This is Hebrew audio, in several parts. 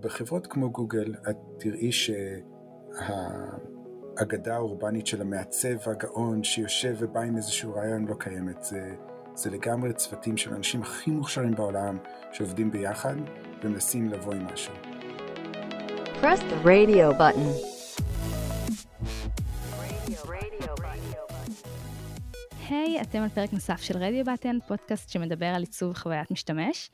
בחברות כמו גוגל את תראי שהאגדה האורבנית של המעצב הגאון שיושב ובא עם איזשהו רעיון לא קיימת. זה, זה לגמרי צוותים של האנשים הכי מוכשרים בעולם שעובדים ביחד ומנסים לבוא עם משהו. Press the radio button. היי, hey, אתם על פרק נוסף של רדיו בטן, פודקאסט שמדבר על עיצוב חוויית משתמש.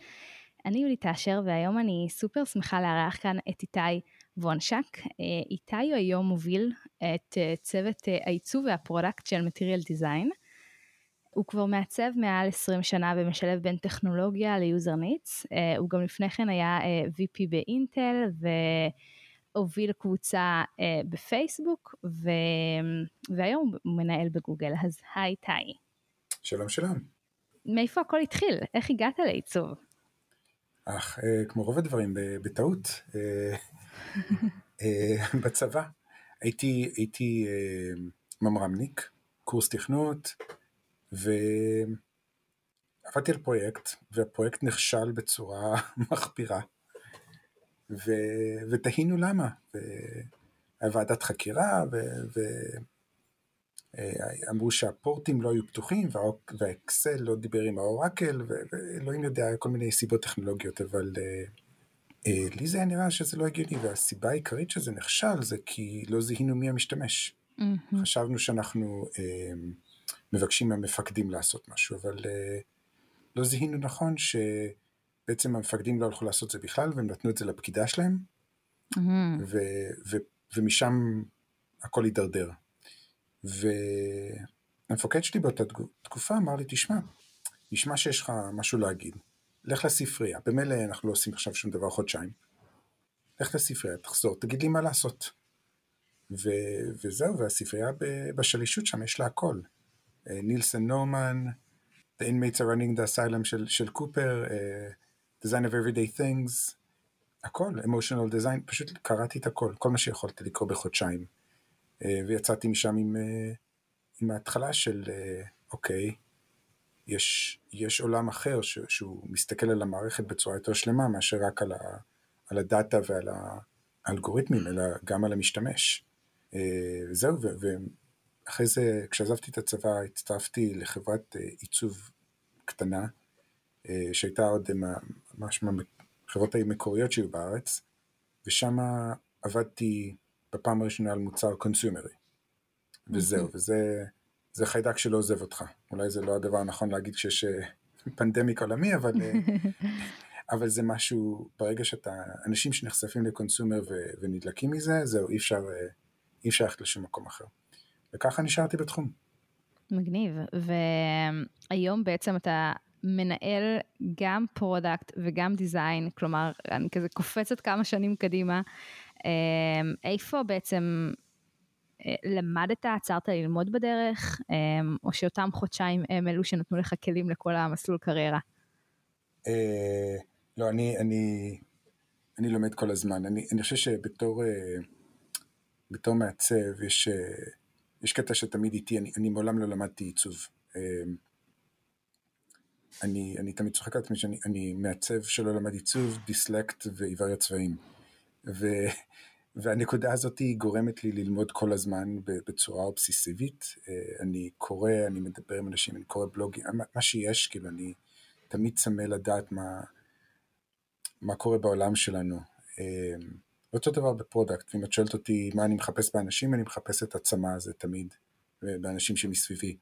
אני יולי תאשר והיום אני סופר שמחה לארח כאן את איתי וונשק. אה, איתי הוא היום מוביל את אה, צוות אה, העיצוב וה product של Material Design. הוא כבר מעצב מעל 20 שנה ומשלב בין טכנולוגיה ל user needs. הוא גם לפני כן היה VP באינטל והוביל קבוצה בפייסבוק ו... והיום הוא מנהל בגוגל. אז היי איתי. שלום שלום. מאיפה הכל התחיל? איך הגעת לעיצוב? אך, אה, כמו רוב הדברים, בטעות, אה, אה, בצבא. הייתי, הייתי ממרמניק, קורס תכנות, ועבדתי על פרויקט, והפרויקט נכשל בצורה מחפירה, ו... ותהינו למה. והיה ועדת חקירה, ו... ו... אה, אמרו שהפורטים לא היו פתוחים והאקסל לא דיבר עם האורקל ואלוהים יודע כל מיני סיבות טכנולוגיות אבל אה, אה, לי זה היה נראה שזה לא הגיוני והסיבה העיקרית שזה נכשל זה כי לא זיהינו מי המשתמש. Mm-hmm. חשבנו שאנחנו מבקשים מהמפקדים לעשות משהו אבל לא זיהינו נכון שבעצם המפקדים לא הלכו לעשות זה בכלל והם נתנו את זה לפקידה שלהם mm-hmm. ו- ו- ומשם הכל הידרדר. והמפקד שלי באותה תקופה אמר לי, תשמע, נשמע שיש לך משהו להגיד, לך לספרייה, במילא אנחנו לא עושים עכשיו שום דבר חודשיים, לך לספרייה, תחזור, תגיד לי מה לעשות. ו... וזהו, והספרייה בשלישות שם יש לה הכל. אה, נילסון נורמן, The Inmates are Running the Asylum של, של קופר, uh, Design of Everyday Things, הכל, Emotional Design, פשוט קראתי את הכל, כל מה שיכולתי לקרוא בחודשיים. אה, ויצאתי משם עם, אה, עם ההתחלה של אה, אוקיי, יש, יש עולם אחר ש, שהוא מסתכל על המערכת בצורה יותר שלמה מאשר רק על, ה, על הדאטה ועל האלגוריתמים, אלא גם על המשתמש. זהו, ואחרי זה, כשעזבתי את הצבא, הצטרפתי לחברת עיצוב קטנה, שהייתה עוד ממש מהחברות המקוריות שהיו בארץ, ושם עבדתי בפעם הראשונה על מוצר קונסיומרי. וזהו, וזה זה חיידק שלא עוזב אותך. אולי זה לא הדבר הנכון להגיד כשיש אה, פנדמיק עולמי, אבל, אה, אבל זה משהו, ברגע שאתה, אנשים שנחשפים לקונסיומר ו, ונדלקים מזה, זהו, אי אפשר, אה, אי אפשר ללכת לשום מקום אחר. וככה נשארתי בתחום. מגניב, והיום בעצם אתה מנהל גם product וגם design, כלומר, אני כזה קופצת כמה שנים קדימה. אמ, איפה בעצם אה, למדת, עצרת ללמוד בדרך, אמ, או שאותם חודשיים הם אלו שנתנו לך כלים לכל המסלול קריירה? אה, לא, אני, אני, אני לומד כל הזמן. אני, אני חושב שבתור אה, בתור מעצב יש, יש קטע שתמיד איתי, אני, אני מעולם לא למדתי עיצוב. אני, אני תמיד צוחק על עצמי שאני מעצב שלא למד עיצוב, דיסלקט ועיוור הצבעים. ו, והנקודה הזאת היא גורמת לי ללמוד כל הזמן בצורה אובססיבית. אה, אני קורא, אני מדבר עם אנשים, אני קורא בלוגים, מה שיש, כאילו אני תמיד צמא לדעת מה, מה קורה בעולם שלנו. אה, אותו דבר ב product, אם את שואלת אותי מה אני מחפש באנשים, אני מחפש את הצמא הזה תמיד, באנשים שמסביבי.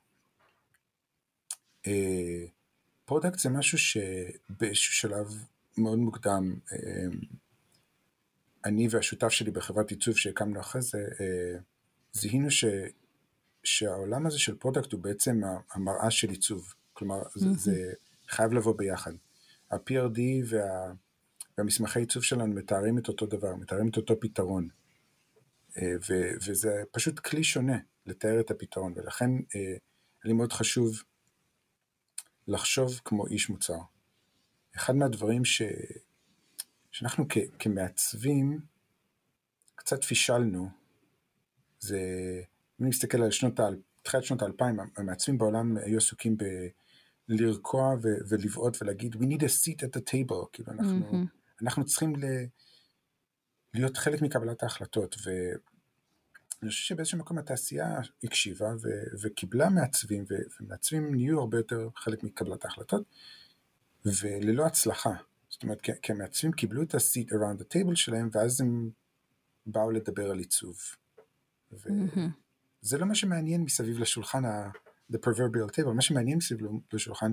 אה, product זה משהו שבאיזשהו שלב מאוד מוקדם אני והשותף שלי בחברת עיצוב שהקמנו אחרי זה, אה, זיהינו ש, שהעולם הזה של product הוא בעצם המראה של עיצוב. כלומר, mm-hmm. זה, זה חייב לבוא ביחד. ה-PRD וה, והמסמכי עיצוב שלנו מתארים את אותו דבר, מתארים את אותו פתרון. אה, ו, וזה פשוט כלי שונה לתאר את הפתרון, ולכן אה, לי מאוד חשוב לחשוב כמו איש מוצר. אחד מהדברים ש... שאנחנו כ, כמעצבים קצת פישלנו, זה, אם נסתכל על שנות, תחילת שנות האלפיים, המעצבים בעולם היו עסוקים בלרקוע ו, ולבעוט ולהגיד we need a seat at the table, כאילו אנחנו, mm-hmm. אנחנו צריכים ל, להיות חלק מקבלת ההחלטות, ואני חושב שבאיזשהו מקום התעשייה הקשיבה ו- וקיבלה מעצבים, ו- ומעצבים נהיו הרבה יותר חלק מקבלת ההחלטות, וללא הצלחה. זאת אומרת, כי המעצבים קיבלו את ה-seat around the table שלהם, ואז הם באו לדבר על עיצוב. וזה לא מה שמעניין מסביב לשולחן, ה- the proverbial table, מה שמעניין מסביב לשולחן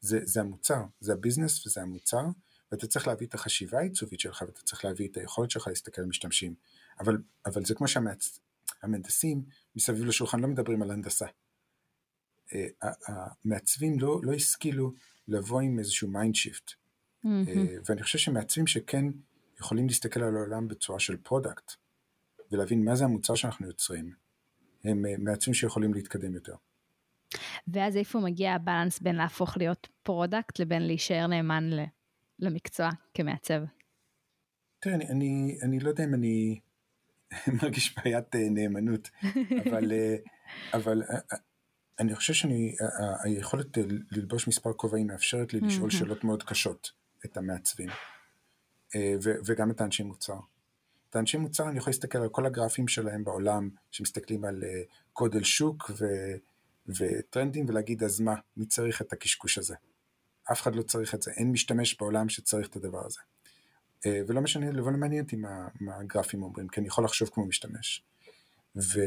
זה, זה המוצר, זה ה business וזה המוצר, ואתה צריך להביא את החשיבה העיצובית שלך, ואתה צריך להביא את היכולת שלך להסתכל על משתמשים. אבל, אבל זה כמו שהמהנדסים מסביב לשולחן לא מדברים על הנדסה. אה, המעצבים לא, לא השכילו לבוא עם איזשהו mind shift. Mm-hmm. ואני חושב שמעצבים שכן יכולים להסתכל על העולם בצורה של product, ולהבין מה זה המוצר שאנחנו יוצרים, הם אה, מעצבים שיכולים להתקדם יותר. ואז איפה מגיע ה balance בין להפוך להיות product לבין להישאר נאמן למקצוע כמעצב? תראה, אני, אני, אני לא יודע אם אני מרגיש בעיית אה, נאמנות, אבל, אה, אבל אה, אני חושב שאני, היכולת ללבוש מספר כובעים מאפשרת לי לשאול שאלות מאוד קשות את המעצבים, וגם את האנשי מוצר. את האנשי מוצר אני יכול להסתכל על כל הגרפים שלהם בעולם, שמסתכלים על גודל שוק ו, וטרנדים, ולהגיד אז מה, מי צריך את הקשקוש הזה? אף אחד לא צריך את זה, אין משתמש בעולם שצריך את הדבר הזה. אה, ולא משנה, לא מעניין אותי מה, מה הגרפים אומרים, כי אני יכול לחשוב כמו משתמש. ו,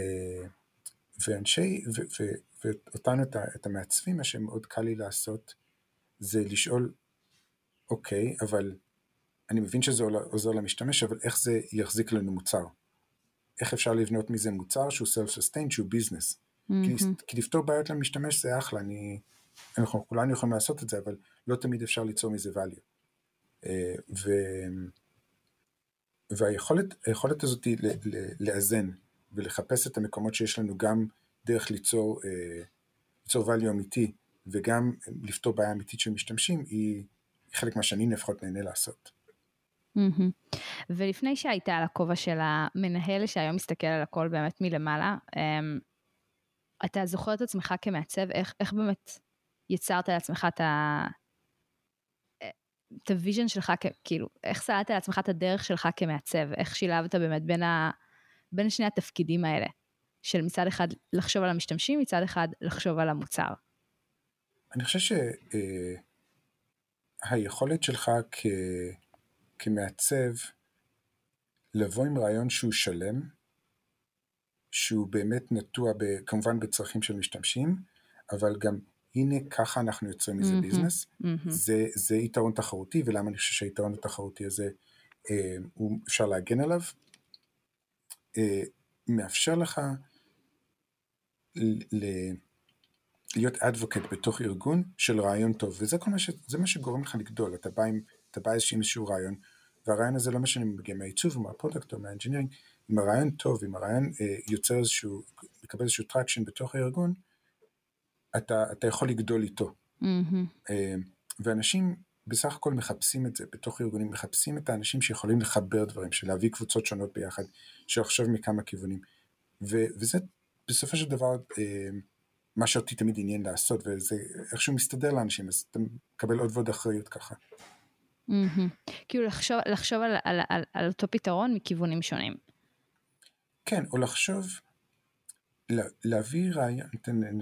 ואנשי, ו, ו, ואותנו, את המעצבים, מה שמאוד קל לי לעשות, זה לשאול, אוקיי, אבל אני מבין שזה עוזר למשתמש, אבל איך זה יחזיק לנו מוצר? איך אפשר לבנות מזה מוצר שהוא self-sustained, שהוא ביזנס? Mm-hmm. כי, כי לפתור בעיות למשתמש זה אחלה, אני... אנחנו כולנו יכולים לעשות את זה, אבל לא תמיד אפשר ליצור מזה value. אה, ו... והיכולת הזאת היא לאזן ולחפש את המקומות שיש לנו גם דרך ליצור, אה, ליצור value אמיתי וגם לפתור בעיה אמיתית של משתמשים היא חלק מה שאני לפחות נהנה לעשות. Mm-hmm. ולפני שהייתה על הכובע של המנהל שהיום מסתכל על הכל באמת מלמעלה, אמ, אתה זוכר את עצמך כמעצב, איך, איך באמת יצרת לעצמך את ה... את ה vision שלך, כאילו, איך סללת לעצמך את הדרך שלך כמעצב, איך שילבת באמת בין, ה, ה... שני התפקידים האלה, של מצד אחד לחשוב על המשתמשים, מצד אחד לחשוב על המוצר. אני חושב שהיכולת אה, שלך כ... כמעצב לבוא עם רעיון שהוא שלם, שהוא באמת נטוע ב, כמובן בצרכים של משתמשים, אבל גם הנה ככה אנחנו יוצרים מזה mm-hmm, business, mm-hmm. זה, זה יתרון תחרותי, ולמה אני חושב שהיתרון התחרותי הזה, אה, הוא אפשר להגן עליו, אה, מאפשר לך ל- להיות advocate בתוך ארגון של רעיון טוב, וזה כל מה, ש, זה מה שגורם לך לגדול, אתה בא עם, אתה בא עם איזשהו רעיון, והרעיון הזה לא משנה אם מגיע מהעיצוב או מה product או מה engineering, אם הרעיון טוב, אם הרעיון אה, יוצר איזשהו, מקבל איזשהו traction בתוך הארגון, אתה, אתה יכול לגדול איתו. Mm-hmm. ואנשים בסך הכל מחפשים את זה, בתוך ארגונים מחפשים את האנשים שיכולים לחבר דברים, של להביא קבוצות שונות ביחד, של לחשוב מכמה כיוונים. ו, וזה בסופו של דבר אה, מה שאותי תמיד עניין לעשות, וזה איכשהו מסתדר לאנשים, אז אתה מקבל עוד ועוד אחריות ככה. Mm-hmm. כאילו לחשוב, לחשוב על, על, על, על אותו פתרון מכיוונים שונים. כן, או לחשוב להביא רעיון,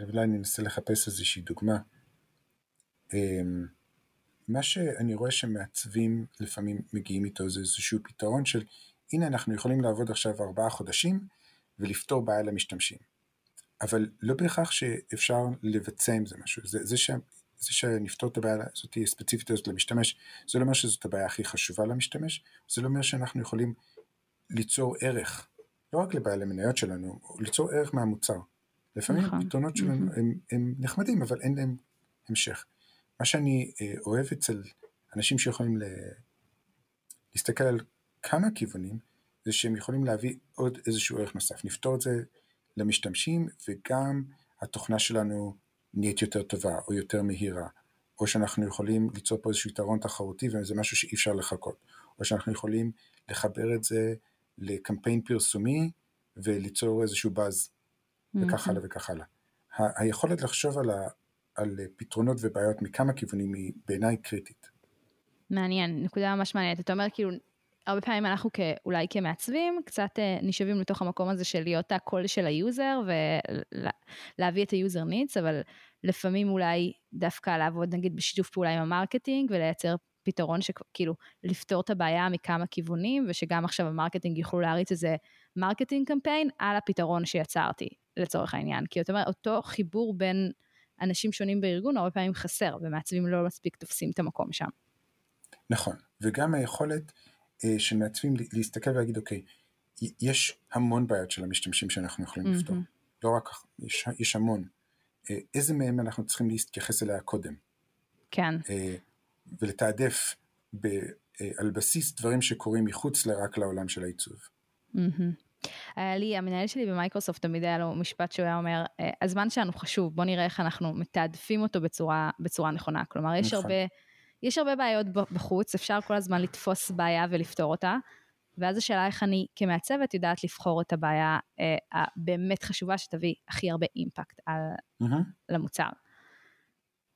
אולי אני אנסה לחפש איזושהי דוגמה. אמ, מה שאני רואה שמעצבים לפעמים מגיעים איתו זה איזשהו פתרון של הנה אנחנו יכולים לעבוד עכשיו ארבעה חודשים ולפתור בעיה למשתמשים. אבל לא בהכרח שאפשר לבצע עם זה משהו. זה, זה, ש, זה שנפתור את הבעיה הזאת הספציפית הזאת למשתמש, זה לא אומר שזאת הבעיה הכי חשובה למשתמש, זה לא אומר שאנחנו יכולים ליצור ערך לא רק לבעלי המניות שלנו, ליצור ערך מהמוצר. לפעמים נכון. הפתרונות שלנו mm-hmm. הם, הם נחמדים, אבל אין להם המשך. מה שאני אה, אוהב אצל אנשים שיכולים ל... להסתכל על כמה כיוונים, זה שהם יכולים להביא עוד איזשהו ערך נוסף. נפתור את זה למשתמשים, וגם התוכנה שלנו נהיית יותר טובה, או יותר מהירה, או שאנחנו יכולים ליצור פה איזשהו יתרון תחרותי, וזה משהו שאי אפשר לחכות, או שאנחנו יכולים לחבר את זה לקמפיין פרסומי וליצור איזשהו באז, וכך הלאה וכך הלאה. היכולת לחשוב על, ה, על פתרונות ובעיות מכמה כיוונים היא בעיניי קריטית. מעניין, נקודה ממש מעניינת. אתה אומר כאילו, הרבה פעמים אנחנו אולי כמעצבים קצת אה, נשאבים לתוך המקום הזה של להיות הקול של ה user ולהביא את ה user needs, אבל לפעמים אולי דווקא לעבוד נגיד בשיתוף פעולה עם ה marketing ולייצר פתרון שכאילו לפתור את הבעיה מכמה כיוונים ושגם עכשיו ה marketing יוכלו להריץ איזה marketing campaign על הפתרון שיצרתי לצורך העניין. כי אתה אומר אותו חיבור בין אנשים שונים בארגון הרבה פעמים חסר ומעצבים לא מספיק תופסים את המקום שם. נכון, וגם היכולת אה, של מעצבים להסתכל ולהגיד אוקיי, יש המון בעיות של המשתמשים שאנחנו יכולים mm-hmm. לפתור, לא רק, יש, יש המון. אה, איזה מהם אנחנו צריכים להתייחס אליה קודם. כן. אה, ולתעדף ב, על בסיס דברים שקורים מחוץ רק לעולם של העיצוב. היה לי, המנהל שלי במייקרוסופט תמיד היה לו משפט שהוא היה אומר, הזמן שלנו חשוב, בוא נראה איך אנחנו מתעדפים אותו בצורה, בצורה נכונה. כלומר, יש, נכון. הרבה, יש הרבה בעיות בחוץ, אפשר כל הזמן לתפוס בעיה ולפתור אותה, ואז השאלה איך אני כמעצבת יודעת לבחור את הבעיה אה, הבאמת חשובה שתביא הכי הרבה אימפקט על, mm-hmm. למוצר.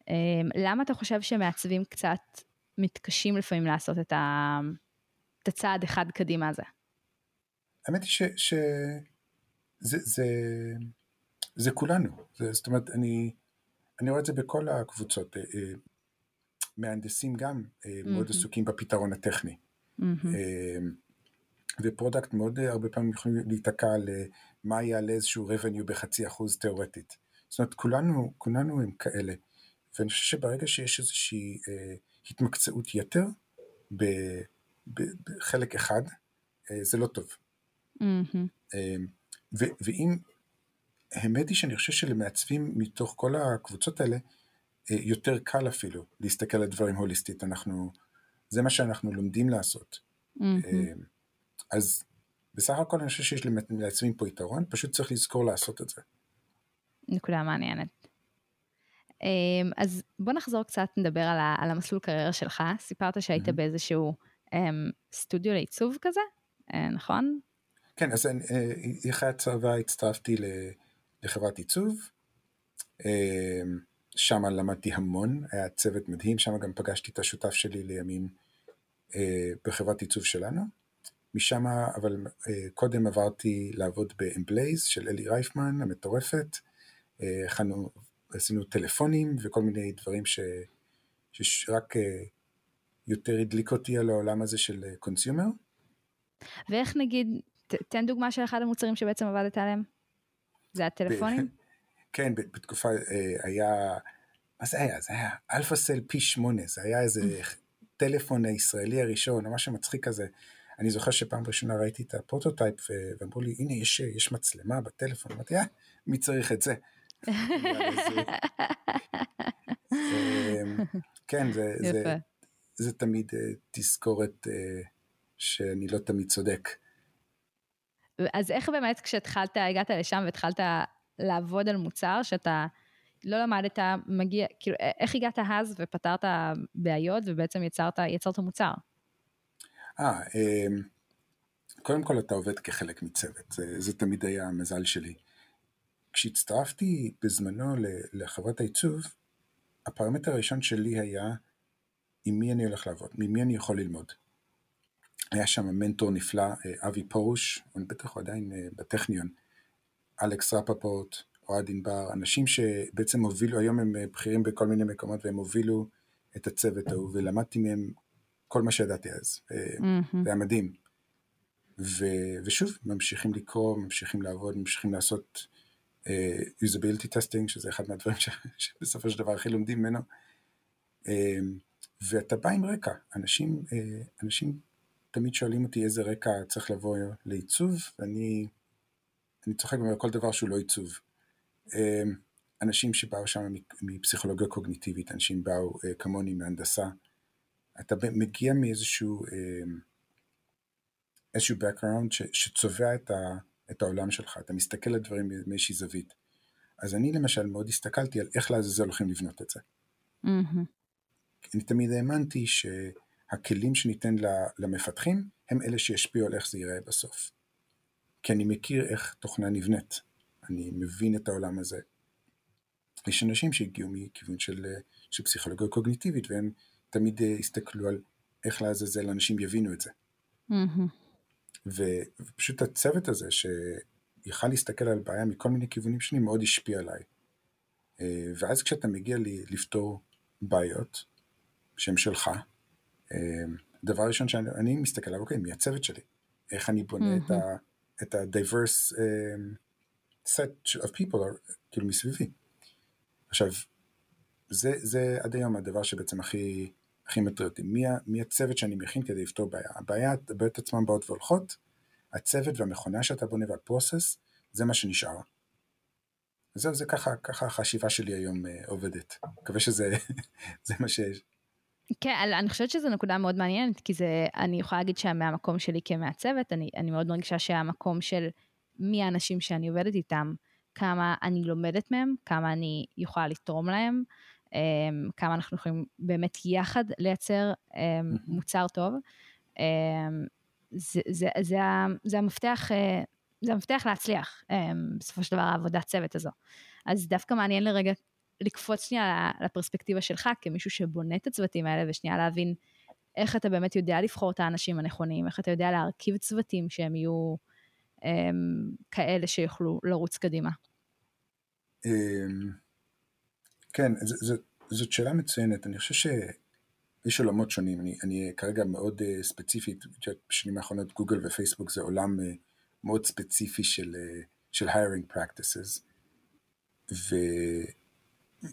אמ, למה אתה חושב שמעצבים קצת מתקשים לפעמים לעשות את, ה... את הצעד אחד קדימה הזה? האמת היא שזה ש... זה, זה, זה כולנו, זה, זאת אומרת, אני, אני רואה את זה בכל הקבוצות. אה, אה, מהנדסים גם mm-hmm. מאוד עסוקים בפתרון הטכני. Mm-hmm. ו product מאוד הרבה פעמים יכולים להיתקע על מה יעלה איזשהו revenue בחצי אחוז תיאורטית. זאת אומרת, כולנו, כולנו הם כאלה. ואני חושב שברגע שיש איזושהי אה, התמקצעות יתר ב, ב, בחלק אחד, אה, זה לא טוב. Mm-hmm. אה, ו, ואם, האמת היא שאני חושב שלמעצבים מתוך כל הקבוצות האלה, אה, יותר קל אפילו להסתכל על דברים הוליסטית, אנחנו, זה מה שאנחנו לומדים לעשות. Mm-hmm. אה, אז בסך הכל אני חושב שיש למעצבים פה יתרון, פשוט צריך לזכור לעשות את זה. נקודה מעניינת. אמ, אז בוא נחזור קצת, נדבר על, ה, על המסלול קריירה שלך. סיפרת שהיית mm-hmm. באיזשהו um, סטודיו לעיצוב כזה, uh, נכון? כן, אז אני, uh, אחרי הצבא הצטרפתי לחברת עיצוב. Uh, שם למדתי המון, היה צוות מדהים, שם גם פגשתי את השותף שלי לימים uh, בחברת עיצוב שלנו. משם, אבל uh, קודם עברתי לעבוד באמבלייז של אלי רייפמן המטורפת. הכנו עשינו טלפונים וכל מיני דברים ש, שרק אה, יותר הדליק אותי על העולם הזה של consumer. אה, ואיך נגיד, ת, תן דוגמה של אחד המוצרים שבעצם עבדת עליהם. זה הטלפונים? כן, בתקופה אה, היה, מה זה היה? זה היה אלפא סל פי שמונה, זה היה איזה טלפון הישראלי הראשון, או משהו מצחיק כזה. אני זוכר שפעם ראשונה ראיתי את ה prototype ואמרו לי, הנה יש, יש מצלמה בטלפון, אמרתי, אה, מי צריך את זה? כן, זה, זה, זה תמיד אה, תזכורת אה, שאני לא תמיד צודק. אז איך באמת כשהתחלת, הגעת לשם והתחלת לעבוד על מוצר שאתה לא למדת, מגיע, כאילו, איך הגעת אז ופתרת בעיות ובעצם יצרת, יצרת מוצר? אה, אמ, קודם כל אתה עובד כחלק מצוות, זה, זה תמיד היה המזל שלי. כשהצטרפתי בזמנו לחברת העיצוב, הפרמטר הראשון שלי היה עם מי אני הולך לעבוד, ממי אני יכול ללמוד. היה שם מנטור נפלא, אה, אבי פרוש, הוא בטח הוא עדיין אה, בטכניון, אלכס רפפורט, אוהד ענבר, אנשים שבעצם הובילו, היום הם אה, בכירים בכל מיני מקומות והם הובילו את הצוות ההוא, ולמדתי מהם כל מה שידעתי אז, mm-hmm. זה היה מדהים. ו, ושוב, ממשיכים לקרוא, ממשיכים לעבוד, ממשיכים לעשות usability testing, שזה אחד מהדברים ש, שבסופו של דבר הכי לומדים ממנו. ואתה בא עם רקע, אנשים, אנשים תמיד שואלים אותי איזה רקע צריך לבוא לעיצוב, ואני אני צוחק על כל דבר שהוא לא עיצוב. אנשים שבאו שם מפסיכולוגיה קוגניטיבית, אנשים באו כמוני מהנדסה, אתה מגיע מאיזשהו איזשהו background שצובע את, ה, את העולם שלך, אתה מסתכל על דברים מאיזושהי זווית. אז אני למשל מאוד הסתכלתי על איך לעזאזל הולכים לבנות את זה. Mm-hmm. אני תמיד האמנתי שהכלים שניתן למפתחים הם אלה שישפיעו על איך זה ייראה בסוף. כי אני מכיר איך תוכנה נבנית, אני מבין את העולם הזה. יש אנשים שהגיעו מכיוון של, של פסיכולוגיה קוגניטיבית והם תמיד הסתכלו על איך לעזאזל אנשים יבינו את זה. ופשוט הצוות הזה שיכל להסתכל על בעיה מכל מיני כיוונים שונים מאוד השפיע עליי. אה, ואז כשאתה מגיע לי לפתור בעיות שהן שלך, אה, דבר ראשון שאני מסתכל עליו, אוקיי, מי הצוות שלי? איך אני בונה mm-hmm. את ה-diverse um, set of people כאילו מסביבי. עכשיו, זה, זה עד היום הדבר שבעצם הכי, הכי מטריד אותי. מי, מי הצוות שאני מכין כדי לפתור בעיה? הבעיה, הבעיות עצמן באות והולכות, הצוות והמכונה שאתה בונה והפרוסס, זה מה שנשאר. זהו, זה ככה, ככה החשיבה שלי היום uh, עובדת. מקווה שזה מה שיש. כן, אני חושבת שזו נקודה מאוד מעניינת, כי זה, אני יכולה להגיד שמהמקום שלי כמעצבת, אני, אני מאוד מרגישה שהמקום של מי האנשים שאני עובדת איתם, כמה אני לומדת מהם, כמה אני יכולה לתרום להם, um, כמה אנחנו יכולים באמת יחד לייצר um, מוצר טוב. Um, זה, זה, זה, זה המפתח, uh, זה המפתח להצליח, בסופו של דבר העבודת צוות הזו. אז דווקא מעניין לרגע לקפוץ שנייה לפרספקטיבה שלך כמישהו שבונה את הצוותים האלה ושנייה להבין איך אתה באמת יודע לבחור את האנשים הנכונים, איך אתה יודע להרכיב צוותים שהם יהיו הם, כאלה שיוכלו לרוץ קדימה. אמ, כן, זאת שאלה מצוינת. אני חושב שיש עולמות שונים. אני, אני כרגע מאוד uh, ספציפית, בשנים האחרונות גוגל ופייסבוק זה עולם uh, מאוד ספציפי של, uh, של hiring practices. ו...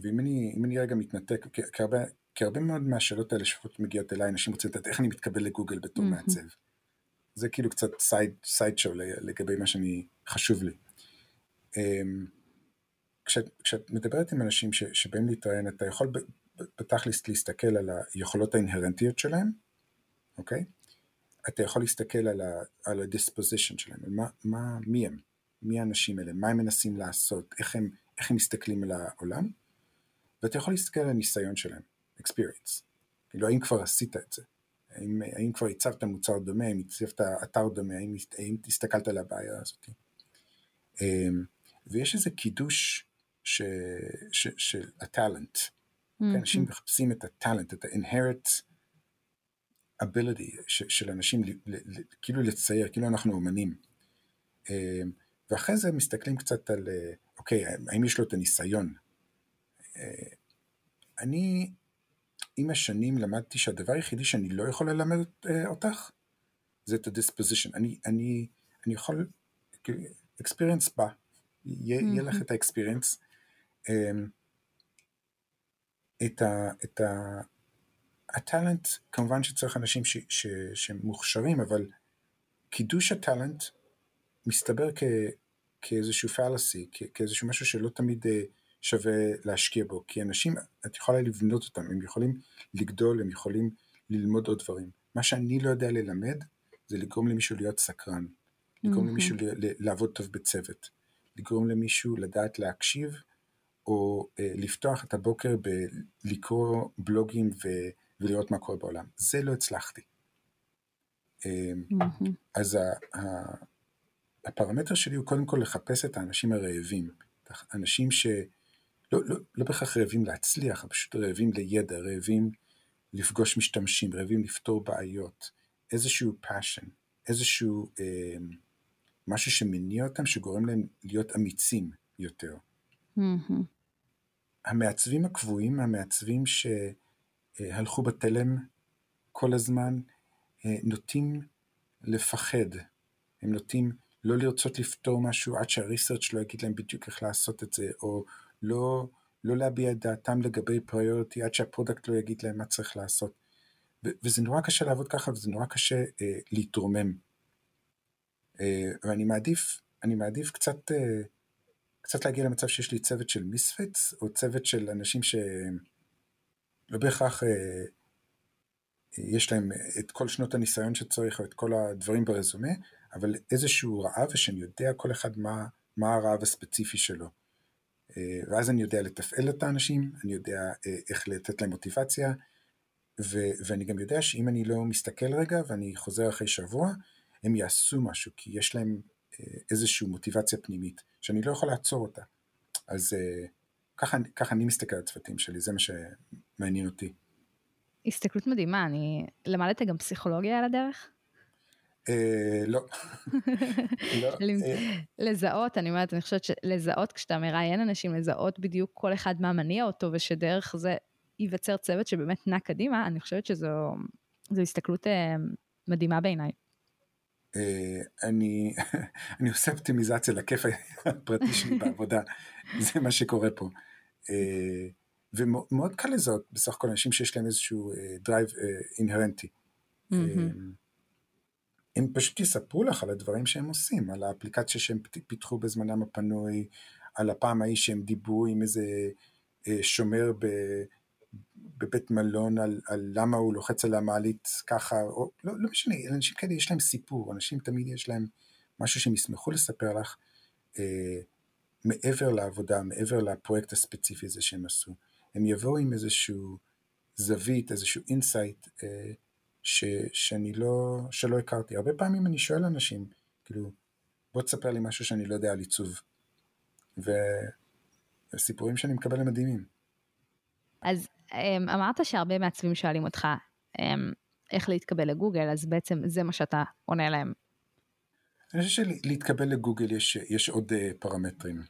ואם אני, אני רגע מתנתק, כי, הרבה, כי הרבה מאוד מהשאלות האלה שפחות מגיעות אליי, אנשים רוצים לדעת איך אני מתקבל לגוגל בתור. מעצב. זה כאילו קצת side, side show לגבי מה שאני, חשוב לי. Um, כשאת, כשאת מדברת עם אנשים ש, שבאים להתראיין, אתה יכול בתכלס להסתכל על היכולות האינהרנטיות שלהם, אוקיי? אתה יכול להסתכל על, ה, על ה-disposition שלהם, על מה, מה, מי הם, מי האנשים האלה, מה הם מנסים לעשות, איך הם, איך הם מסתכלים על העולם, ואתה יכול להסתכל על הניסיון שלהם, experience. כאילו, האם כבר עשית את זה? האם, האם כבר הצבת מוצר דומה, האם הצבת אתר דומה, האם, האם הסתכלת על הבעיה הזאת? אמ, ויש איזה קידוש ש, ש, של הטאלנט. Mm-hmm. אנשים מחפשים את הטאלנט, את ה-inherit ability ש, של אנשים ל, ל, ל, כאילו לצייר, כאילו אנחנו אומנים. אמ, ואחרי זה מסתכלים קצת על, אה, אוקיי, האם יש לו את הניסיון? אה, אני עם השנים למדתי שהדבר היחידי שאני לא יכול ללמד אה, אותך זה את ה-disposition. אני, אני, אני יכול, experience בא, יהיה, mm-hmm. יהיה לך את ה-experience. אמ, את ה... את ה הטאלנט, כמובן שצריך אנשים ש, ש, שמוכשרים, אבל קידוש הטאלנט מסתבר כ, כאיזשהו פלאסי, כאיזשהו משהו שלא תמיד אה, שווה להשקיע בו, כי אנשים, את יכולה לבנות אותם, הם יכולים לגדול, הם יכולים ללמוד עוד דברים. מה שאני לא יודע ללמד, זה לגרום למישהו להיות סקרן, לגרום mm-hmm. למישהו לעבוד טוב בצוות, לגרום למישהו לדעת להקשיב, או אה, לפתוח את הבוקר בלקרוא בלוגים ו, ולראות מה קורה בעולם. זה לא הצלחתי. Mm-hmm. אז ה, ה, הפרמטר שלי הוא קודם כל לחפש את האנשים הרעבים, אנשים שלא לא, לא בהכרח רעבים להצליח, פשוט רעבים לידע, רעבים לפגוש משתמשים, רעבים לפתור בעיות, איזשהו passion, איזשהו אה, משהו שמניע אותם, שגורם להם להיות אמיצים יותר. Mm-hmm. המעצבים הקבועים, המעצבים שהלכו בתלם כל הזמן, אה, נוטים לפחד, הם נוטים לא לרצות לפתור משהו עד שה research לא יגיד להם בדיוק איך לעשות את זה, או לא, לא להביע את דעתם לגבי priority עד שה product לא יגיד להם מה צריך לעשות. ו- וזה נורא קשה לעבוד ככה וזה נורא קשה אה, להתרומם. אה, ואני מעדיף, אני מעדיף קצת, אה, קצת להגיע למצב שיש לי צוות של misfits, או צוות של אנשים שלא בהכרח אה, יש להם את כל שנות הניסיון שצריך, או את כל הדברים ברזומה, אבל איזשהו רעב ושאני יודע כל אחד מה, מה הרעב הספציפי שלו. אה, ואז אני יודע לתפעל את האנשים, אני יודע אה, איך לתת להם מוטיבציה, ו- ואני גם יודע שאם אני לא מסתכל רגע ואני חוזר אחרי שבוע, הם יעשו משהו, כי יש להם אה, איזושהי מוטיבציה פנימית, שאני לא יכול לעצור אותה. אז ככה, ככה אני מסתכל על הצוותים שלי, זה מה שמעניין אותי. הסתכלות מדהימה, אני למדת גם פסיכולוגיה על הדרך? לא. לא לזהות, אני אומרת, אני חושבת שלזהות, כשאתה מראיין אנשים, לזהות בדיוק כל אחד מה מניע אותו, ושדרך זה ייווצר צוות שבאמת נע קדימה, אני חושבת שזו הסתכלות מדהימה בעיניי. אני, אני עושה אופטימיזציה לכיף הפרטי שלי בעבודה, זה מה שקורה פה. ומאוד קל לזהות בסך הכל אנשים שיש להם איזשהו drive אינהרנטי. הם פשוט יספרו לך על הדברים שהם עושים, על האפליקציה שהם פיתחו בזמנם הפנוי, על הפעם ההיא שהם דיברו עם איזה שומר ב, בבית מלון על, על למה הוא לוחץ על המעלית ככה, או לא, לא משנה, אנשים כאלה יש להם סיפור, אנשים תמיד יש להם משהו שהם ישמחו לספר לך אה, מעבר לעבודה, מעבר לפרויקט הספציפי הזה שהם עשו. הם יבואו עם איזשהו זווית, איזשהו insight, אה, ש, שאני לא, שלא הכרתי. הרבה פעמים אני שואל אנשים, כאילו, בוא תספר לי משהו שאני לא יודע על עיצוב. וסיפורים שאני מקבל הם מדהימים. אז אמ, אמרת שהרבה מעצבים שואלים אותך אמ, איך להתקבל לגוגל, אז בעצם זה מה שאתה עונה להם. אני חושב שלהתקבל לגוגל יש, יש עוד uh, פרמטרים.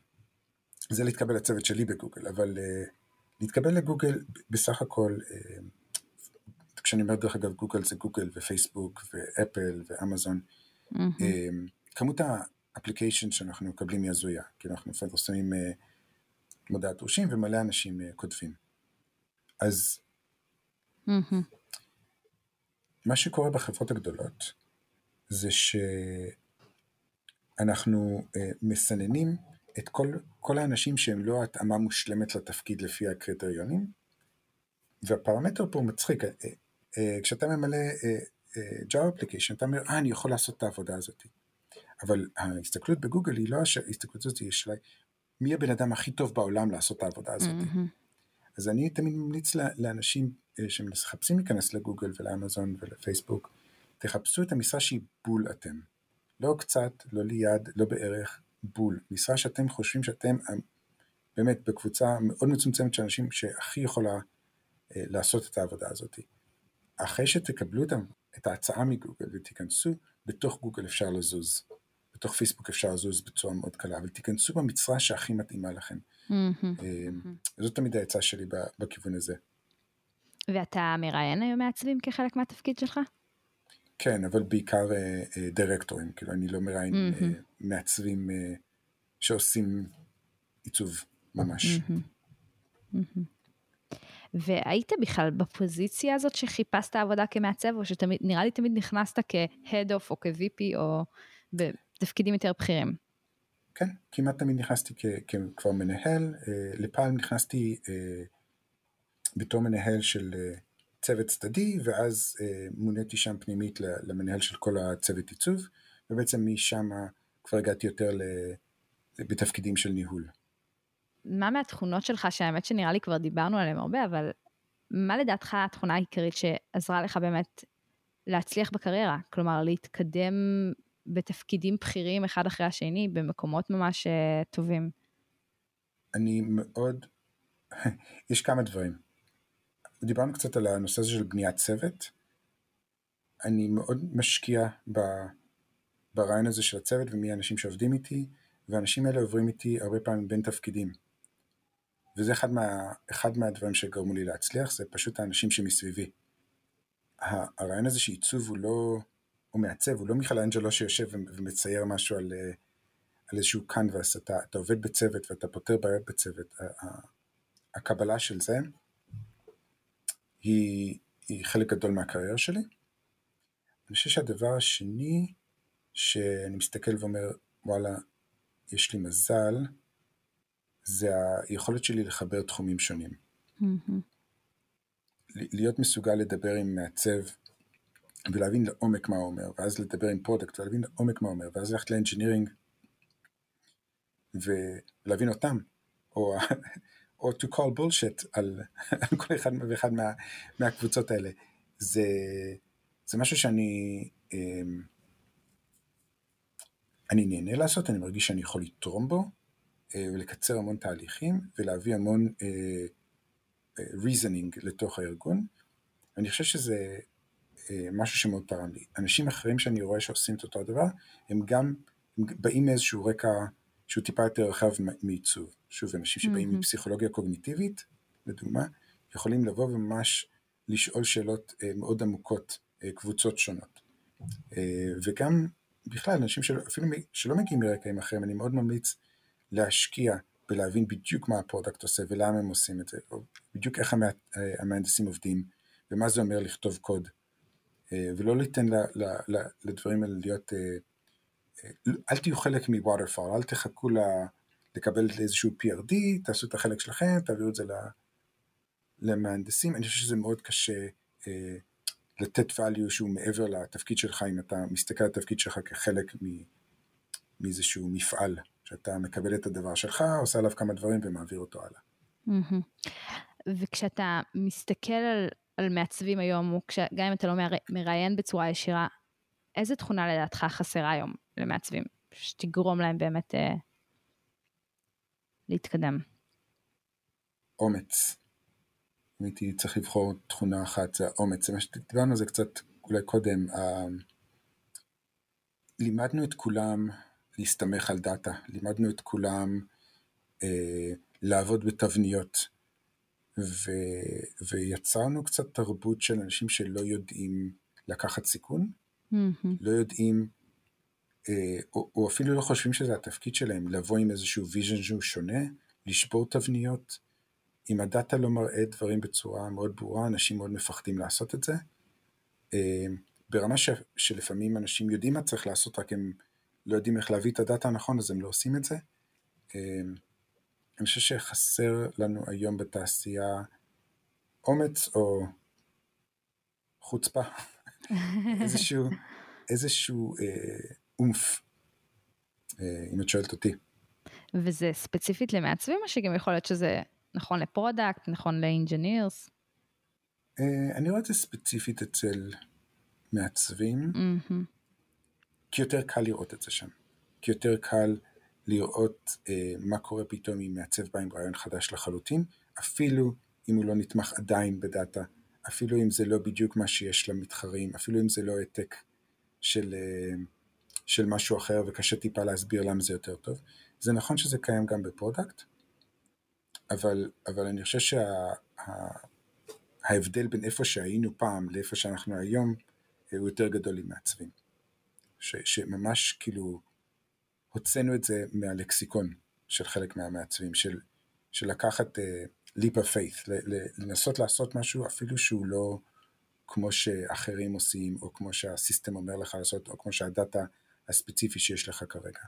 זה להתקבל לצוות שלי בגוגל, אבל uh, להתקבל לגוגל בסך הכל, uh, כשאני אומר דרך אגב גוגל זה גוגל ופייסבוק ואפל ואמזון, mm-hmm. כמות ה application שאנחנו מקבלים היא הזויה, כי אנחנו מפרסמים uh, מודעת דרושים ומלא אנשים uh, כותבים. אז mm-hmm. מה שקורה בחברות הגדולות זה שאנחנו uh, מסננים את כל, כל האנשים שהם לא התאמה מושלמת לתפקיד לפי הקריטריונים, והפרמטר פה מצחיק, כשאתה ממלא uh, uh, Java application, אתה אומר, אה, אני יכול לעשות את העבודה הזאת. אבל ההסתכלות בגוגל היא לא ההסתכלות הזאת, יש לה, מי הבן אדם הכי טוב בעולם לעשות את העבודה הזאת. Mm-hmm. אז אני תמיד ממליץ לאנשים אה, שמחפשים להיכנס לגוגל ולאמזון ולפייסבוק, תחפשו את המשרה שהיא בול אתם. לא קצת, לא ליד, לא בערך, בול. משרה שאתם חושבים שאתם אה, באמת בקבוצה מאוד מצומצמת של אנשים שהכי יכולה אה, לעשות את העבודה הזאת. אחרי שתקבלו את ההצעה מגוגל ותיכנסו, בתוך גוגל אפשר לזוז. בתוך פייסבוק אפשר לזוז בצורה מאוד קלה, אבל תיכנסו במצרה שהכי מתאימה לכם. זאת תמיד העצה שלי בכיוון הזה. ואתה מראיין היום מעצבים כחלק מהתפקיד שלך? כן, אבל בעיקר אה, אה, דירקטורים, כאילו אני לא מראיין אה, מעצבים שעושים עיצוב ממש. והיית בכלל בפוזיציה הזאת שחיפשת עבודה כמעצב, או שנראה לי תמיד נכנסת כ-head of או כ-VP או בתפקידים יותר בכירים? כן, כמעט תמיד נכנסתי כבר מנהל, אה, לפעם נכנסתי אה, בתור מנהל של אה, צוות צדדי, ואז מוניתי שם פנימית למנהל של כל הצוות עיצוב, ובעצם משם כבר הגעתי יותר בתפקידים של ניהול. מה מהתכונות שלך, שהאמת שנראה לי כבר דיברנו עליהן הרבה, אבל מה לדעתך התכונה העיקרית שעזרה לך באמת להצליח בקריירה? כלומר, להתקדם בתפקידים בכירים אחד אחרי השני, במקומות ממש uh, טובים? אני מאוד, יש כמה דברים. דיברנו קצת על הנושא הזה של בניית צוות. אני מאוד משקיע ב... ברעיון הזה של הצוות ומי האנשים שעובדים איתי, והאנשים האלה עוברים איתי הרבה פעמים בין תפקידים. וזה אחד, מה, אחד מהדברים שגרמו לי להצליח, זה פשוט האנשים שמסביבי. הרעיון הזה שעיצוב הוא לא, הוא מעצב, הוא לא מיכלאנג'לו שיושב ומצייר משהו על, אה, על איזשהו קנבס, אתה, אתה עובד בצוות ואתה פותר בעיות בצוות. הקבלה של זה היא, היא חלק גדול מהקריירה שלי. אני חושב שהדבר השני שאני מסתכל ואומר, וואלה, יש לי מזל, זה היכולת שלי לחבר תחומים שונים. להיות מסוגל לדבר עם מעצב ולהבין לעומק מה הוא אומר, ואז לדבר עם product ולהבין לעומק מה הוא אומר, ואז ללכת ל engineering ולהבין אותם, או, או to call bullshit על, על כל אחד ואחד מה, מהקבוצות האלה. זה, זה משהו שאני אמ, אני נהנה לעשות, אני מרגיש שאני יכול לתרום בו, ולקצר המון תהליכים, ולהביא המון uh, reasoning לתוך הארגון. אני חושב שזה אה, משהו שמאוד תרם לי. אנשים אחרים שאני רואה שעושים את אותו הדבר, הם גם הם באים מאיזשהו רקע שהוא טיפה יותר רחב מעיצוב. שוב, אנשים שבאים mm-hmm. מפסיכולוגיה קוגניטיבית, לדוגמה, יכולים לבוא וממש לשאול שאלות אה, מאוד עמוקות, אה, קבוצות שונות. אה, וגם בכלל, אנשים של, אפילו שלא מגיעים מרקעים אחרים, אני מאוד ממליץ להשקיע בלהבין בדיוק מה ה product עושה ולמה הם עושים את זה, או בדיוק איך המה, המהנדסים עובדים, ומה זה אומר לכתוב קוד, ולא ליתן לדברים האלה להיות, אל תהיו חלק מווטרפאל, אל תחכו ל, לקבל איזשהו PRD, תעשו את החלק שלכם, תעבירו את זה למהנדסים, אני חושב שזה מאוד קשה אה, לתת value שהוא מעבר לתפקיד שלך, אם אתה מסתכל על התפקיד שלך כחלק מאיזשהו מפעל, שאתה מקבל את הדבר שלך, עושה עליו כמה דברים ומעביר אותו הלאה. וכשאתה מסתכל על, על מעצבים היום, או כש, גם אם אתה לא מראיין בצורה ישירה, איזה תכונה לדעתך חסרה היום למעצבים, שתגרום להם באמת אה, להתקדם? אומץ. אם הייתי צריך לבחור תכונה אחת, זה האומץ, זה מה שדיברנו על זה קצת אולי קודם, לימדנו את כולם להסתמך על דאטה, לימדנו את כולם אה, לעבוד בתבניות, ו, ויצרנו קצת תרבות של אנשים שלא יודעים לקחת סיכון, mm-hmm. לא יודעים, אה, או, או אפילו לא חושבים שזה התפקיד שלהם, לבוא עם איזשהו vision שהוא שונה, לשבור תבניות, אם הדאטה לא מראה דברים בצורה מאוד ברורה, אנשים מאוד מפחדים לעשות את זה. אה, ברמה ש, שלפעמים אנשים יודעים מה צריך לעשות, רק הם לא יודעים איך להביא את הדאטה הנכון, אז הם לא עושים את זה. אה, אני חושב שחסר לנו היום בתעשייה אומץ או חוצפה, איזשהו, איזשהו אה, oomph, אה, אם את שואלת אותי. וזה ספציפית למעצבים או שגם יכול להיות שזה נכון ל product, נכון ל engineers? אה, אני רואה את זה ספציפית אצל מעצבים, mm-hmm. כי יותר קל לראות את זה שם. כי יותר קל לראות אה, מה קורה פתאום אם מעצב בא עם רעיון חדש לחלוטין, אפילו אם הוא לא נתמך עדיין בדאטה, אפילו אם זה לא בדיוק מה שיש למתחרים, אפילו אם זה לא העתק של, אה, של משהו אחר וקשה טיפה להסביר למה זה יותר טוב. זה נכון שזה קיים גם ב product, אבל, אבל אני חושב שההבדל שה, בין איפה שהיינו פעם לאיפה שאנחנו היום אה, הוא יותר גדול עם מעצבים. ש, שממש כאילו הוצאנו את זה מהלקסיקון של חלק מהמעצבים, של, של לקחת uh, leap of faith, לנסות לעשות משהו אפילו שהוא לא כמו שאחרים עושים, או כמו שהסיסטם אומר לך לעשות, או כמו שהדאטה הספציפי שיש לך כרגע.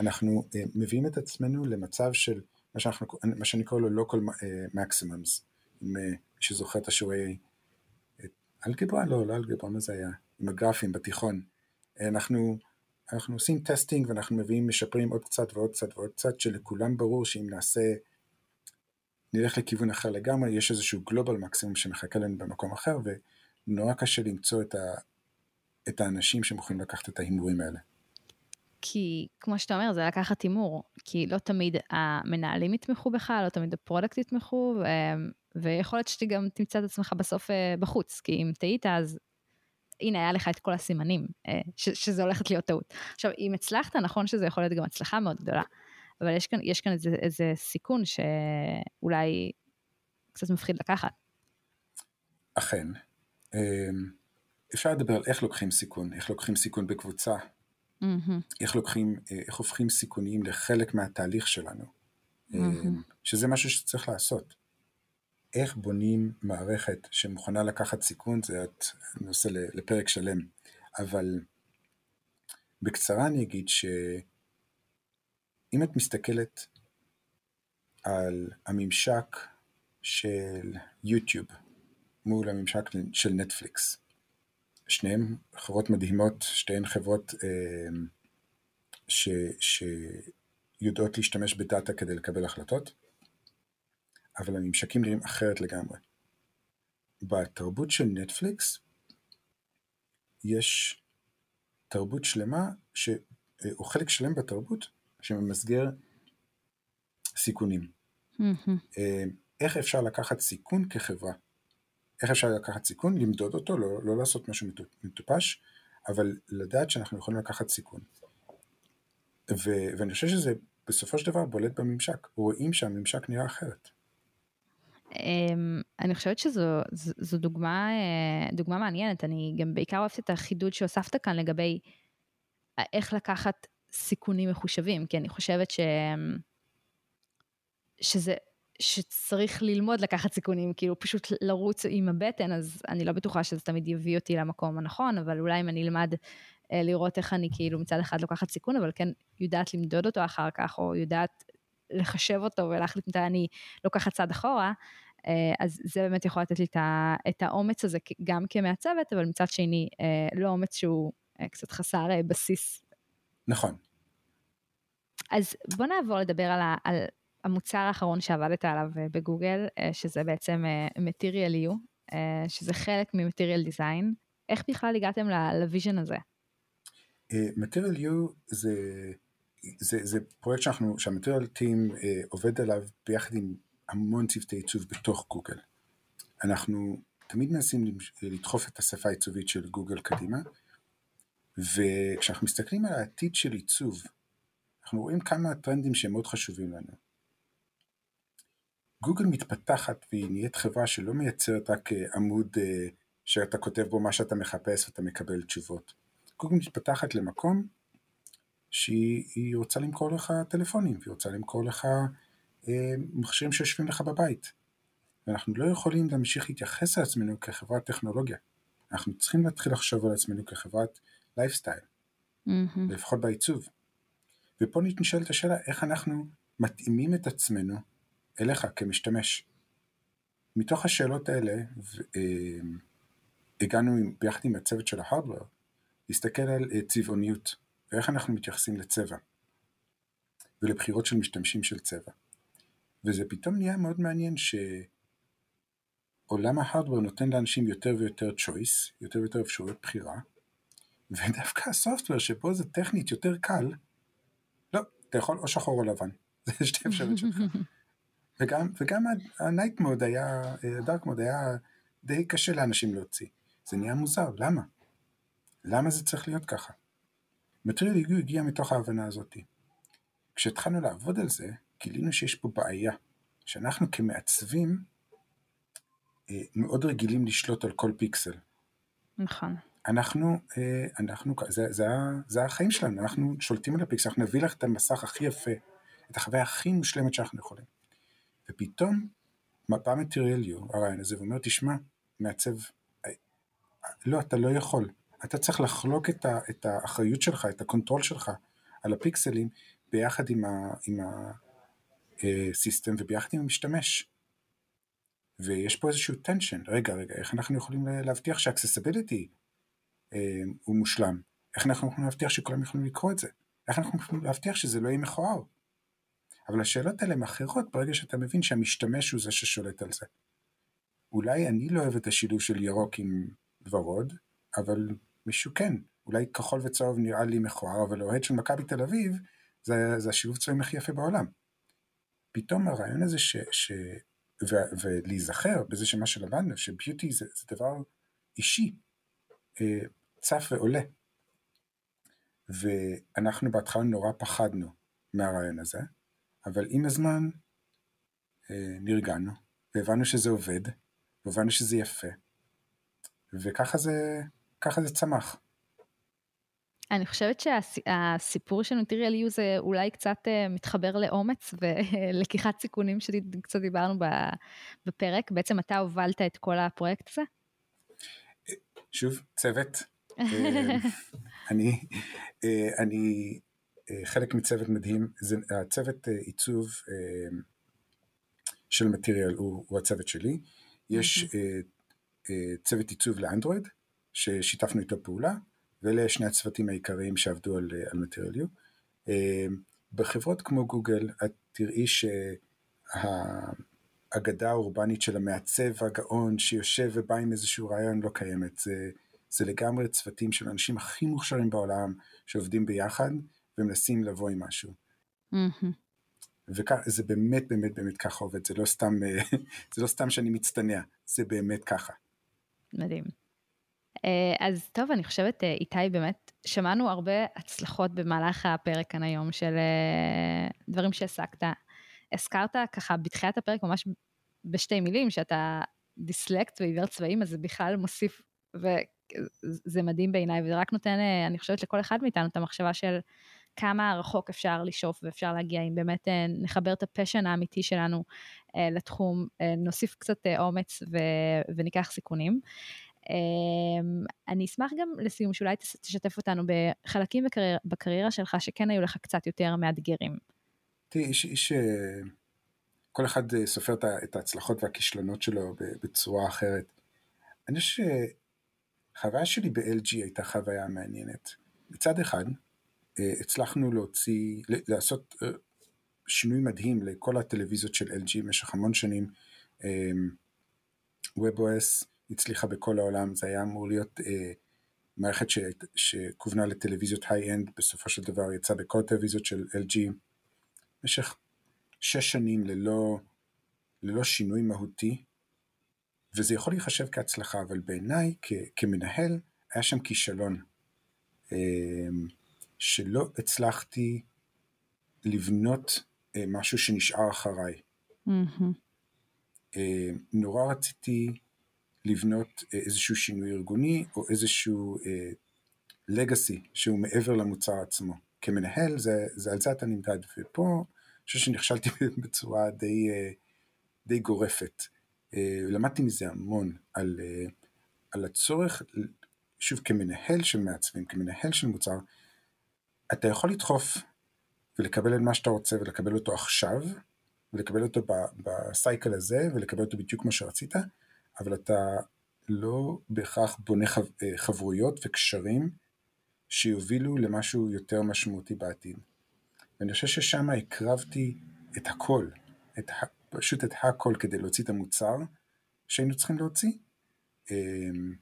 אנחנו uh, מביאים את עצמנו למצב של מה, שאנחנו, מה שאני קורא לו local uh, maximums, אם uh, מי שזוכר את השיעורי אלגברה? לא, לא אלגברה, מה זה היה? עם הגרפים בתיכון. אנחנו, אנחנו עושים טסטינג ואנחנו מביאים, משפרים עוד קצת ועוד קצת ועוד קצת, שלכולם ברור שאם נעשה, נלך לכיוון אחר לגמרי, יש איזשהו גלובל מקסימום שמחכה לנו במקום אחר, ונורא קשה למצוא את, ה, את האנשים שמוכנים לקחת את ההימורים האלה. כי כמו שאתה אומר, זה לקחת הימור, כי לא תמיד המנהלים יתמכו בך, לא תמיד ה product יתמכו, ו... ויכול להיות שגם תמצא את עצמך בסוף אה, בחוץ, כי אם טעית אז הנה היה לך את כל הסימנים אה, ש... שזה הולכת להיות טעות. עכשיו, אם הצלחת, נכון שזה יכול להיות גם הצלחה מאוד גדולה, אבל יש כאן, יש כאן איזה, איזה סיכון שאולי קצת מפחיד לקחת. אכן. אמ, אפשר לדבר על איך לוקחים סיכון, איך לוקחים סיכון בקבוצה, Mm-hmm. איך לוקחים, אה, איך הופכים סיכונים לחלק מהתהליך שלנו, mm-hmm. שזה משהו שצריך לעשות. איך בונים מערכת שמוכנה לקחת סיכון, זה נושא לפרק שלם, אבל בקצרה אני אגיד שאם את מסתכלת על הממשק של יוטיוב מול הממשק של נטפליקס, שניהם חברות מדהימות, שתיהן חברות אה, ש, שיודעות להשתמש בדאטה כדי לקבל החלטות, אבל הממשקים נראים אחרת לגמרי. בתרבות של נטפליקס יש תרבות שלמה, ש, אה, או חלק שלם בתרבות, שממסגר סיכונים. Mm-hmm. איך אפשר לקחת סיכון כחברה? איך אפשר לקחת סיכון? למדוד אותו, לא, לא לעשות משהו מטופש, אבל לדעת שאנחנו יכולים לקחת סיכון. ו, ואני חושב שזה בסופו של דבר בולט בממשק, רואים שהממשק נראה אחרת. אמ, אני חושבת שזו דוגמה, אה, דוגמה מעניינת, אני גם בעיקר אוהבת את החידוד שהוספת כאן לגבי איך לקחת סיכונים מחושבים, כי אני חושבת ש... שזה, שצריך ללמוד לקחת סיכונים, כאילו פשוט לרוץ עם הבטן, אז אני לא בטוחה שזה תמיד יביא אותי למקום הנכון, אבל אולי אם אני אלמד אה, לראות איך אני כאילו מצד אחד לוקחת סיכון, אבל כן יודעת למדוד אותו אחר כך, או יודעת לחשב אותו ולהחליט מתי אני לוקחת צעד אחורה, אה, אז זה באמת יכול לתת לי את האומץ הזה גם כמעצבת, אבל מצד שני, אה, לא אומץ שהוא קצת חסר בסיס. נכון. אז בוא נעבור לדבר על, ה, על המוצר האחרון שעבדת עליו בגוגל, שזה בעצם Material You, שזה חלק מ-Material Design. איך בכלל הגעתם ל vision הזה? Material You זה, זה, זה פרויקט שאנחנו, שה Material team uh, עובד עליו ביחד עם המון צוותי עיצוב בתוך גוגל. אנחנו תמיד מנסים לדחוף את השפה העיצובית של גוגל קדימה, וכשאנחנו מסתכלים על העתיד של עיצוב, אנחנו רואים כמה טרנדים שהם מאוד חשובים לנו. גוגל מתפתחת והיא נהיית חברה שלא מייצרת רק אה, עמוד uh, שאתה כותב בו מה שאתה מחפש ואתה מקבל תשובות. גוגל מתפתחת למקום שהיא רוצה למכור לך טלפונים, והיא רוצה למכור לך אה, מכשירים שיושבים לך בבית. ואנחנו לא יכולים להמשיך להתייחס לעצמנו כחברת טכנולוגיה. אנחנו צריכים להתחיל לחשוב על עצמנו כחברת לייפסטייל, mm-hmm. לפחות בעיצוב. ופה נשאלת השאלה איך אנחנו מתאימים את עצמנו אליך כמשתמש. מתוך השאלות האלה אה, הגענו ביחד עם הצוות של ההארדוור להסתכל על אה, צבעוניות. ואיך אנחנו מתייחסים לצבע ולבחירות של משתמשים של צבע. וזה פתאום נהיה מאוד מעניין שעולם ההארדוור נותן לאנשים יותר ויותר choice, יותר ויותר אפשרויות בחירה, ודווקא הסופטוור שבו זה טכנית יותר קל, לא, אתה יכול או שחור או לבן, זה שתי אפשרויות שלך. וגם, וגם ה-night mode היה, ה-dark mode היה די קשה לאנשים להוציא. זה נהיה מוזר, למה? למה זה צריך להיות ככה? מטריאל היגוי הגיע מתוך ההבנה הזאת. כשהתחלנו לעבוד על זה, גילינו שיש פה בעיה, שאנחנו כמעצבים אה, מאוד רגילים לשלוט על כל פיקסל. נכון. אנחנו, אה, אנחנו, זה, זה, זה החיים שלנו, אנחנו שולטים על הפיקסל, אנחנו נביא לך את המסך הכי יפה, את החוויה הכי מושלמת שאנחנו יכולים. ופתאום, מפה Material You, הרעיון הזה, ואומר, תשמע, מעצב, אה, לא, אתה לא יכול. אתה צריך לחלוק את, ה, את האחריות שלך, את ה control שלך על הפיקסלים ביחד עם, ה, עם ה system אה, וביחד עם המשתמש. ויש פה איזשהו tension, רגע, רגע, איך אנחנו יכולים להבטיח ש accessibility אה, הוא מושלם? איך אנחנו יכולים להבטיח שכולם יכולים לקרוא את זה? איך אנחנו יכולים להבטיח שזה לא יהיה מכוער? אבל השאלות האלה הן אחרות ברגע שאתה מבין שהמשתמש הוא זה ששולט על זה. אולי אני לא אוהב את השילוב של ירוק עם ורוד, אבל מישהו כן. אולי כחול וצהוב נראה לי מכוער, אבל אוהד של מכבי תל אביב זה, זה השילוב צבעים הכי יפה בעולם. פתאום הרעיון הזה ש... ש ו, ולהיזכר בזה שמה שלמדנו, שביוטי זה, זה דבר אישי, אה, צף ועולה. ואנחנו בהתחלה נורא פחדנו מהרעיון הזה, אבל עם הזמן אה, נרגענו, והבנו שזה עובד, והבנו שזה יפה, וככה זה, ככה זה צמח. אני חושבת שהסיפור של מטריאל יו זה אולי קצת אה, מתחבר לאומץ ולקיחת סיכונים שקצת דיברנו בפרק. בעצם אתה הובלת את כל הפרויקט הזה? שוב, צוות. אה, אני, אה, אני חלק מצוות מדהים, זה הצוות עיצוב של מטריאל הוא, הוא הצוות שלי. יש צוות עיצוב לאנדרואיד, ששיתפנו איתו פעולה, ואלה שני הצוותים העיקריים שעבדו על, על Material U. אה, בחברות כמו גוגל את תראי שהאגדה האורבנית של המעצב הגאון שיושב ובא עם איזשהו רעיון לא קיימת. זה, זה לגמרי צוותים של האנשים הכי מוכשרים בעולם שעובדים ביחד ומנסים לבוא עם משהו. Mm-hmm. וזה באמת באמת באמת ככה עובד, זה לא סתם, זה לא סתם שאני מצטנע, זה באמת ככה. מדהים. אז טוב, אני חושבת, איתי, באמת, שמענו הרבה הצלחות במהלך הפרק כאן היום של דברים שהעסקת. הזכרת ככה בתחילת הפרק ממש בשתי מילים, שאתה דיסלקט ועיוור צבעים, אז זה בכלל מוסיף, וזה מדהים בעיניי, וזה רק נותן, אני חושבת, לכל אחד מאיתנו את המחשבה של כמה רחוק אפשר לשאוף ואפשר להגיע, אם באמת אה, נחבר את ה passion האמיתי שלנו אה, לתחום, אה, נוסיף קצת אומץ ו- וניקח סיכונים. אני אשמח גם לסיום שאולי תשתף אותנו בחלקים בקריירה, בקריירה שלך שכן היו לך קצת יותר מאתגרים. תראי, איש, איש, כל אחד סופר את ההצלחות והכישלונות שלו בצורה אחרת. אני חושב שהחוויה שלי ב-LG הייתה חוויה מעניינת. מצד אחד, אה, הצלחנו להוציא, לעשות אה, שינוי מדהים לכל הטלוויזיות של LG במשך המון שנים. אה, WebOS הצליחה בכל העולם, זה היה אמור להיות מערכת ש, שכוונה לטלוויזיות high-end, בסופו של דבר יצא בכל הטלוויזיות של LG. במשך שש שנים ללא, ללא שינוי מהותי, וזה יכול להיחשב כהצלחה, אבל בעיניי כמנהל היה שם כישלון. שלא הצלחתי לבנות אה, משהו שנשאר אחריי. Mm-hmm. אה, נורא רציתי לבנות אה, איזשהו שינוי ארגוני או איזשהו לגאסי שהוא מעבר למוצר עצמו. כמנהל זה, זה על זה אתה נמדד, ופה אני חושב שנכשלתי בצורה די, די גורפת. למדתי מזה המון על, על הצורך, שוב כמנהל של מעצבים, כמנהל של מוצר, אתה יכול לדחוף ולקבל את מה שאתה רוצה ולקבל אותו עכשיו, ולקבל אותו בסייקל הזה, ולקבל אותו בדיוק כמו שרצית, אבל אתה לא בהכרח בונה אה, חברויות וקשרים שיובילו למשהו יותר משמעותי בעתיד. ואני חושב ששם הקרבתי את הכל, את, פשוט את הכל כדי להוציא את המוצר שהיינו צריכים להוציא. אמ,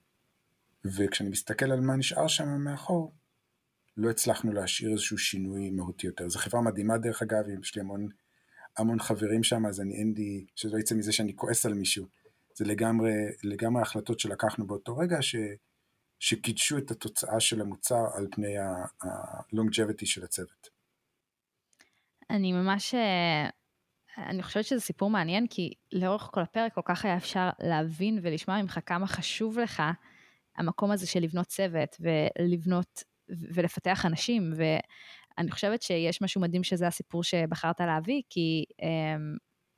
וכשאני מסתכל על מה נשאר שם מאחור, לא הצלחנו להשאיר איזשהו שינוי מהותי יותר. זו חברה מדהימה דרך אגב, יש לי המון, המון חברים שם, אז אני אין לי, שלא יצא מזה שאני כועס על מישהו. זה לגמרי, לגמרי החלטות שלקחנו באותו רגע, ש, שקידשו את התוצאה של המוצר על פני ה-longevity של הצוות. אני ממש, אה, אני חושבת שזה סיפור מעניין, כי לאורך כל הפרק כל כך היה אפשר להבין ולשמוע ממך כמה חשוב לך המקום הזה של לבנות צוות ולבנות ולפתח אנשים, ואני חושבת שיש משהו מדהים שזה הסיפור שבחרת להביא, כי אה,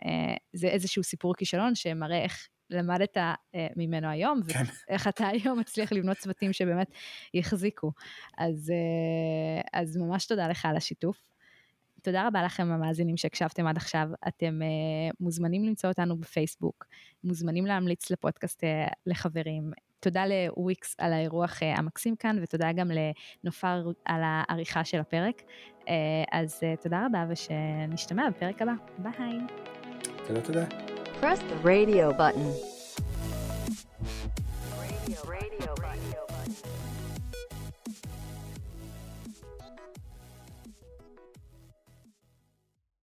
אה, זה איזשהו סיפור כישלון שמראה איך למדת אה, ממנו היום, כן. ואיך אתה היום מצליח לבנות צוותים שבאמת יחזיקו. אז, אה, אז ממש תודה לך על השיתוף. תודה רבה לכם המאזינים שהקשבתם עד עכשיו. אתם uh, מוזמנים למצוא אותנו בפייסבוק, מוזמנים להמליץ לפודקאסט uh, לחברים. תודה לוויקס על האירוח uh, המקסים כאן, ותודה גם לנופר על העריכה של הפרק. Uh, אז uh, תודה רבה, ושנשתמע בפרק הבא. ביי. תודה, תודה. Press the radio button.